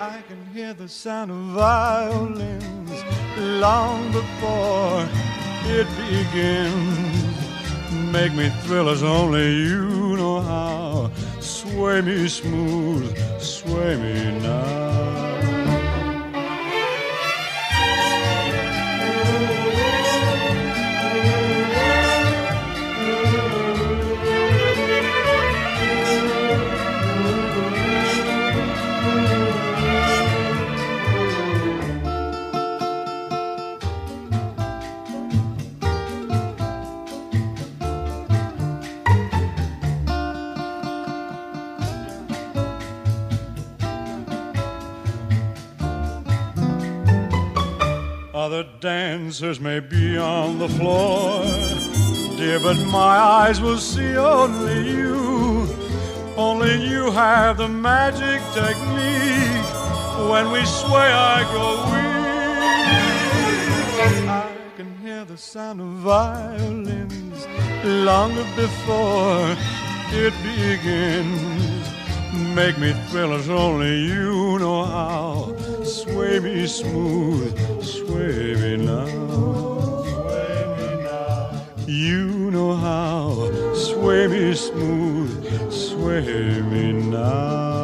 I can hear the sound of violins long before it begins. Make me thrill as only you know how. Sway me smooth, sway me now. Dancers may be on the floor, dear, but my eyes will see only you. Only you have the magic technique. When we sway, I grow weak. I can hear the sound of violins long before it begins. Make me thrill as only you know how. Sway me smooth, sway me now. Sway me now. You know how. Sway me smooth, sway me now.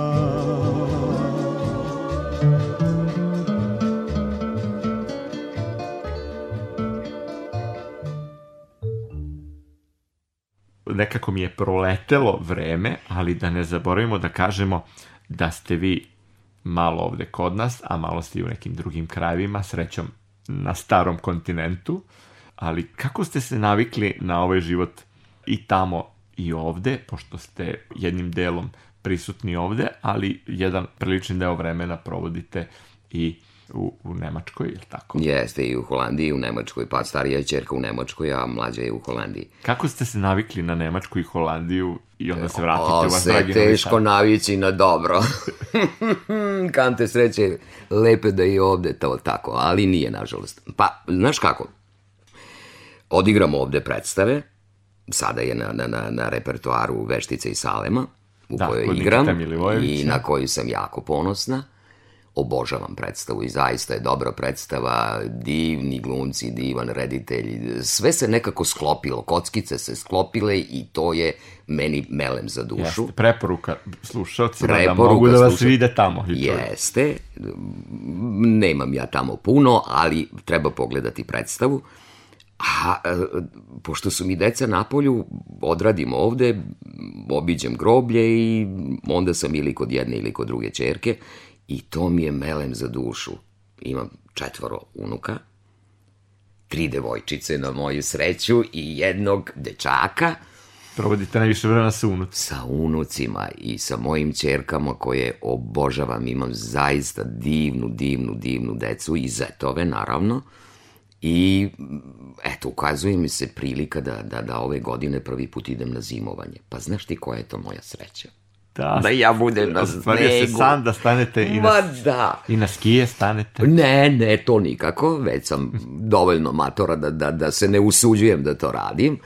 nekako mi je proletelo vreme, ali da ne zaboravimo da kažemo da ste vi malo ovde kod nas, a malo ste i u nekim drugim krajevima, srećom na starom kontinentu, ali kako ste se navikli na ovaj život i tamo i ovde, pošto ste jednim delom prisutni ovde, ali jedan prilični deo vremena provodite i u, u Nemačkoj, ili tako? Jeste i u Holandiji, i u Nemačkoj, pa starija je čerka u Nemačkoj, a mlađa je u Holandiji. Kako ste se navikli na Nemačku i Holandiju i onda se vratite O, u vas se teško navići na dobro. Kante sreće, lepe da i ovde to tako, ali nije, nažalost. Pa, znaš kako, odigramo ovde predstave, sada je na, na, na, na repertoaru Veštice i Salema, u Da, kojoj igram i na koju sam jako ponosna. Obožavam predstavu i zaista je dobra predstava, divni glumci, divan reditelj, sve se nekako sklopilo, kockice se sklopile i to je meni melem za dušu. Jeste, preporuka slušalcima da mogu da vas sluša- vide tamo. i. Jeste, nemam ja tamo puno, ali treba pogledati predstavu. A e, pošto su mi deca na polju, odradim ovde, obiđem groblje i onda sam ili kod jedne ili kod druge čerke i to mi je melem za dušu. Imam četvoro unuka, tri devojčice na moju sreću i jednog dečaka, Provodite najviše vremena sa unuci. sa unucima i sa mojim čerkama koje obožavam, imam zaista divnu, divnu, divnu decu i zetove, naravno. I, eto, ukazuje mi se prilika da, da, da ove godine prvi put idem na zimovanje. Pa znaš ti koja je to moja sreća? Da, Da ja budem na ostvario se snegu. san da stanete i Ma na, da! i na skije stanete. Ne, ne, to nikako, već sam dovoljno matora da, da, da se ne usuđujem da to radim,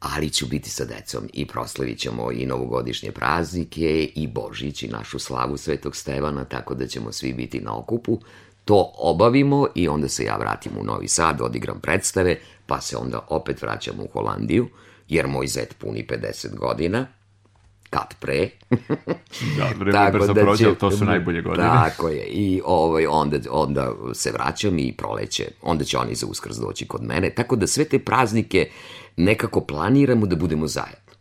ali ću biti sa decom i proslavit ćemo i novogodišnje praznike i Božić i našu slavu Svetog Stevana, tako da ćemo svi biti na okupu. To obavimo i onda se ja vratim u Novi Sad, odigram predstave, pa se onda opet vraćam u Holandiju, jer moj zet puni 50 godina, kad pre. Da, vreme brzo prođe, ali to su najbolje godine. Tako je. I ovaj, onda, onda se vraćam i proleće. Onda će oni za uskrs doći kod mene. Tako da sve te praznike nekako planiramo da budemo zajedno.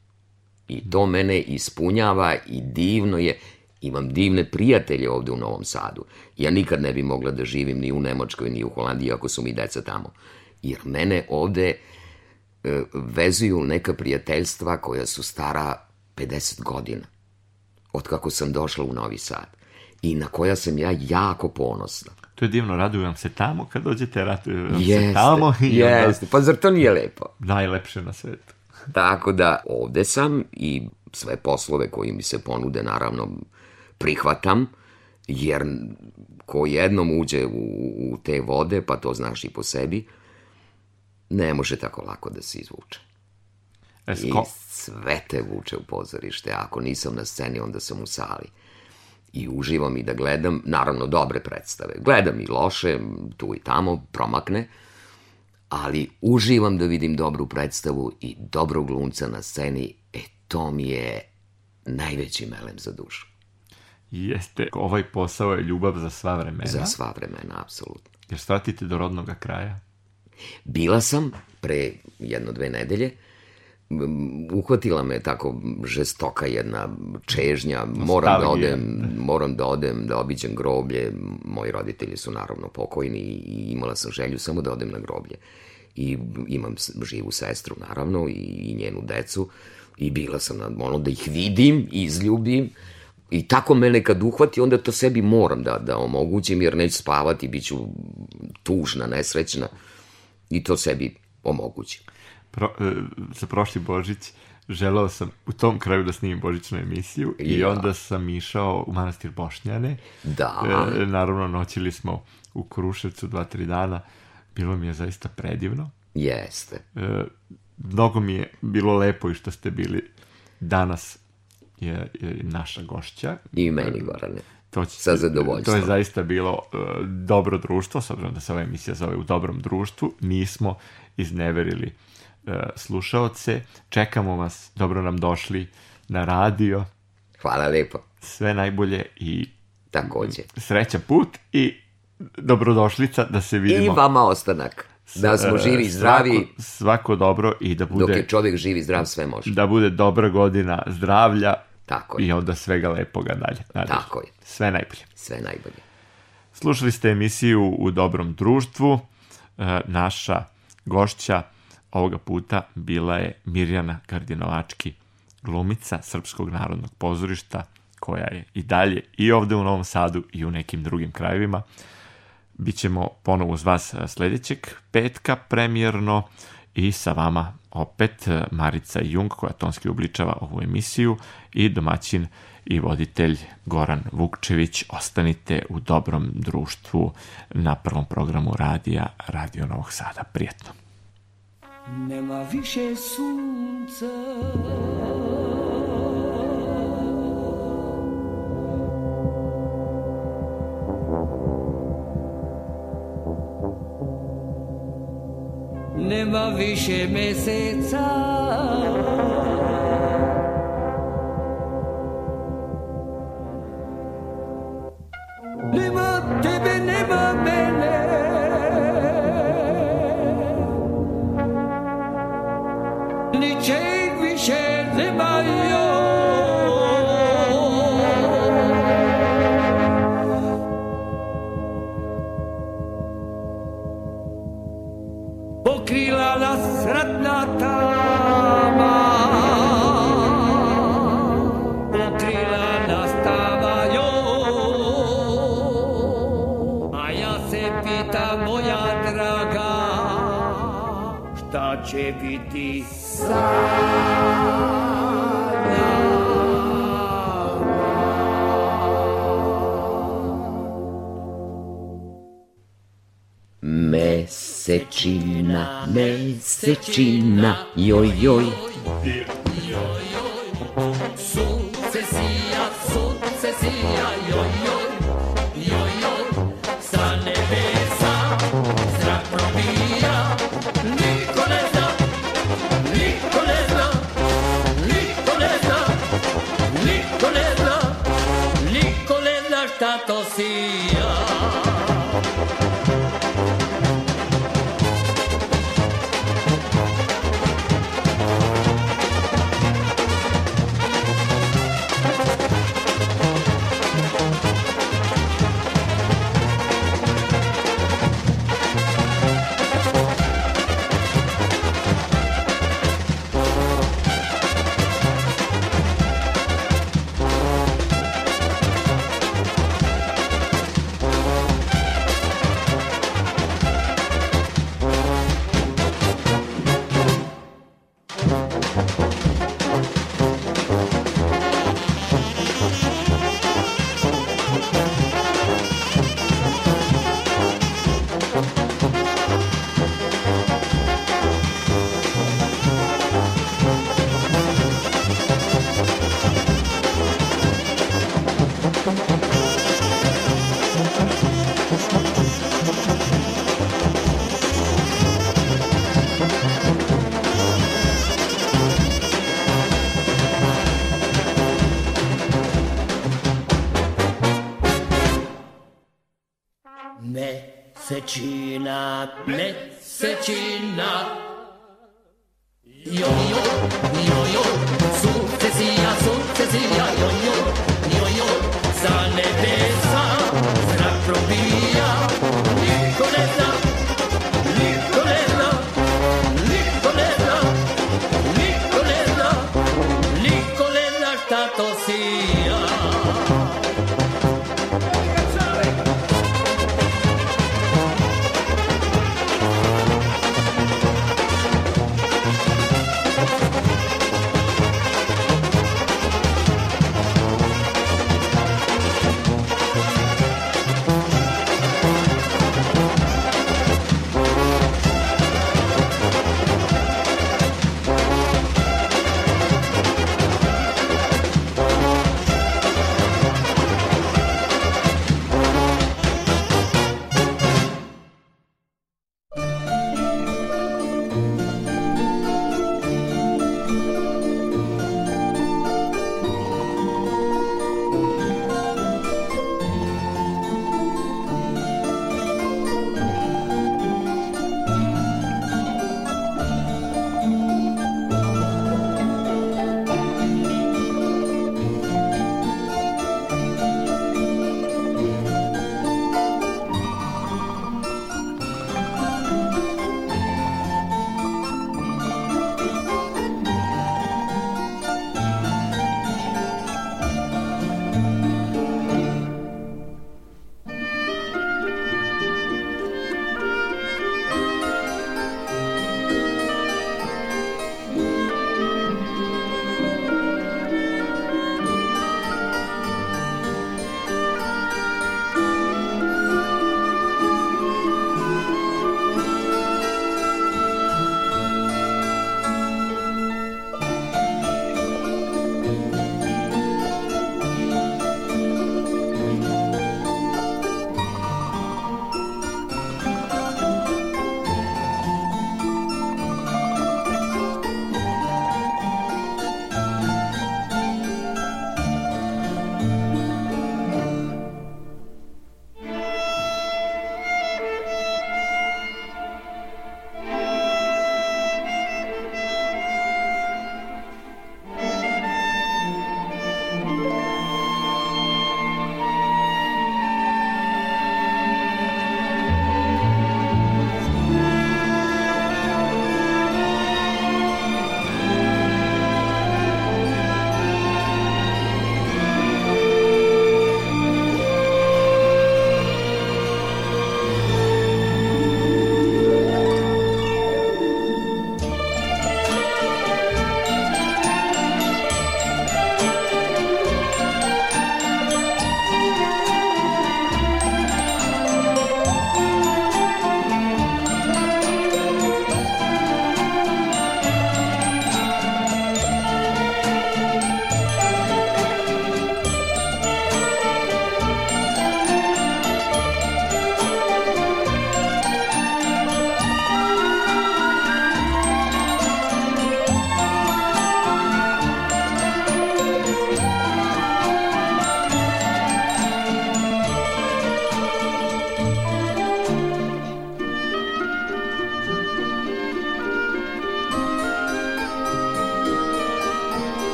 I to mene ispunjava i divno je. Imam divne prijatelje ovde u Novom Sadu. Ja nikad ne bi mogla da živim ni u Nemačkoj, ni u Holandiji ako su mi deca tamo. Jer mene ovde e, vezuju neka prijateljstva koja su stara 50 godina od kako sam došla u Novi Sad i na koja sam ja jako ponosna. To je divno, raduju vam se tamo, kad dođete, raduju vam se Jeste, tamo i onda jeste, pa zar to nije lepo? najlepše na svetu. Tako da ovde sam i sve poslove koji mi se ponude naravno prihvatam, jer ko jednom uđe u, u te vode, pa to znaš i po sebi, ne može tako lako da se izvuče. E, I sko, sve te vuče u pozorište. Ako nisam na sceni, onda sam u sali. I uživam i da gledam, naravno, dobre predstave. Gledam i loše, tu i tamo, promakne, ali uživam da vidim dobru predstavu i dobrog glumca na sceni, e, to mi je najveći melem za dušu. jeste, ovaj posao je ljubav za sva vremena. Za sva vremena, apsolutno. Jer stratite do rodnog kraja. Bila sam pre jedno dve nedelje, m, uhvatila me tako žestoka jedna čežnja, moram da odem, moram da odem, da obiđem groblje, moji roditelji su naravno pokojni i imala sam želju samo da odem na groblje. I imam živu sestru naravno i, i njenu decu. I bila sam na ono da ih vidim, izljubim. I tako me kad uhvati, onda to sebi moram da, da omogućim jer neću spavati, bit ću tužna, nesrećna. I to sebi omogućim. Pro, e, za prošli Božić želeo sam u tom kraju da snimim Božićnu emisiju i Ja. onda sam išao u manastir Bošnjane. Da. E, naravno, noćili smo u Kruševcu dva, tri dana Bilo mi je zaista predivno. Jeste. E, mnogo mi je bilo lepo i što ste bili danas je, je naša gošća. I meni, Gorane. To će, Sa zadovoljstvom. To je zaista bilo e, dobro društvo, s obzirom da se ova emisija zove u dobrom društvu. Nismo izneverili e, slušaoce. Čekamo vas, dobro nam došli na radio. Hvala lepo. Sve najbolje i Takođe. srećan put i dobrodošlica da se vidimo. I vama ostanak. Da smo E, živi i zdravi. Svako, svako dobro i da Dok bude, je čovjek živ i zdrav, sve može. da bude dobra godina zdravlja Tako je. i onda svega lepoga dalje. nadalje. Tako je. Sve najbolje. Sve najbolje. Slušali ste emisiju U dobrom društvu. E, naša gošća ovoga puta bila je Mirjana Gardinovački, glumica Srpskog narodnog pozorišta, koja je i dalje i ovde u Novom Sadu i u nekim drugim krajevima. Bićemo ponovo uz vas e, sledećeg petka premijerno i sa vama opet e, Marica Jung koja tonski obličava ovu emisiju i domaćin i voditelj Goran Vukčević. Ostanite u dobrom društvu na prvom programu radija Radio Novog Sada. Prijetno. Nema više sunca Nema više meseca よいよい。いよいよい kill